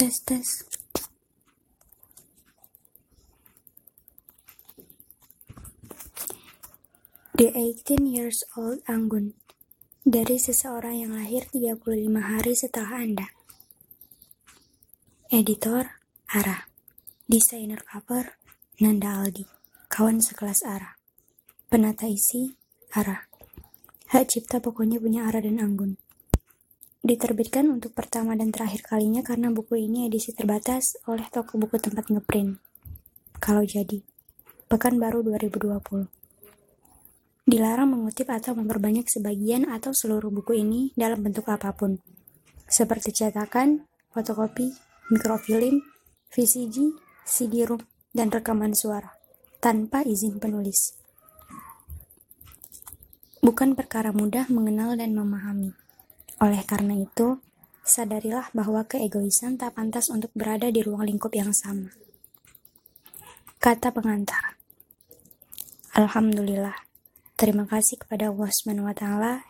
Tes tes. The 18 years old Anggun dari seseorang yang lahir 35 hari setelah Anda. Editor Ara. Desainer cover Nanda Aldi. Kawan sekelas Ara. Penata isi Ara. Hak cipta pokoknya punya Ara dan Anggun. Diterbitkan untuk pertama dan terakhir kalinya karena buku ini edisi terbatas oleh toko buku tempat ngeprint. Kalau jadi. Pekanbaru 2020. Dilarang mengutip atau memperbanyak sebagian atau seluruh buku ini dalam bentuk apa pun, seperti cetakan, fotokopi, mikrofilm, VCD, CD-ROM, dan rekaman suara, tanpa izin penulis. Bukan perkara mudah mengenal dan memahami. Oleh karena itu, sadarilah bahwa keegoisan tak pantas untuk berada di ruang lingkup yang sama. Kata pengantar. Alhamdulillah, Terima kasih kepada Allah SWT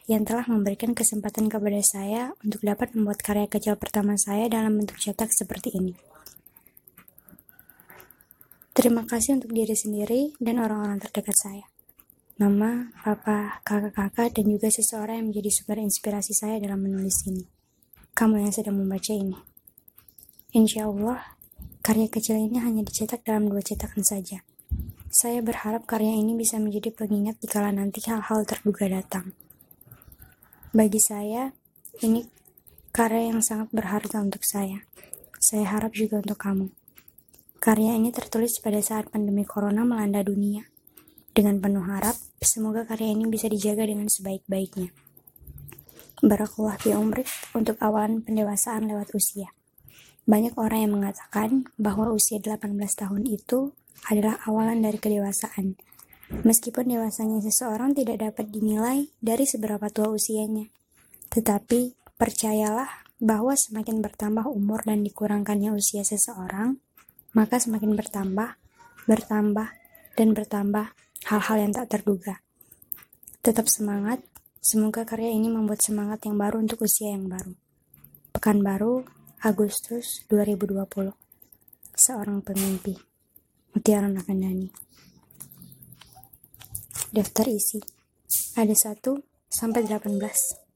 yang telah memberikan kesempatan kepada saya untuk dapat membuat karya kecil pertama saya dalam bentuk cetak seperti ini. Terima kasih untuk diri sendiri dan orang-orang terdekat saya. Mama, papa, kakak-kakak, dan juga seseorang yang menjadi sumber inspirasi saya dalam menulis ini. Kamu yang sedang membaca ini. Insya Allah, karya kecil ini hanya dicetak dalam dua cetakan saja saya berharap karya ini bisa menjadi pengingat jika nanti hal-hal terduga datang. Bagi saya, ini karya yang sangat berharga untuk saya. Saya harap juga untuk kamu. Karya ini tertulis pada saat pandemi corona melanda dunia. Dengan penuh harap, semoga karya ini bisa dijaga dengan sebaik-baiknya. Barakallah fi umrik untuk awalan pendewasaan lewat usia. Banyak orang yang mengatakan bahwa usia 18 tahun itu adalah awalan dari kedewasaan. Meskipun dewasanya seseorang tidak dapat dinilai dari seberapa tua usianya. Tetapi, percayalah bahwa semakin bertambah umur dan dikurangkannya usia seseorang, maka semakin bertambah, bertambah, dan bertambah hal-hal yang tak terduga. Tetap semangat, semoga karya ini membuat semangat yang baru untuk usia yang baru. Pekanbaru, Agustus 2020 Seorang pemimpi Mutiara Nakandani. Daftar isi. Ada 1 sampai 18.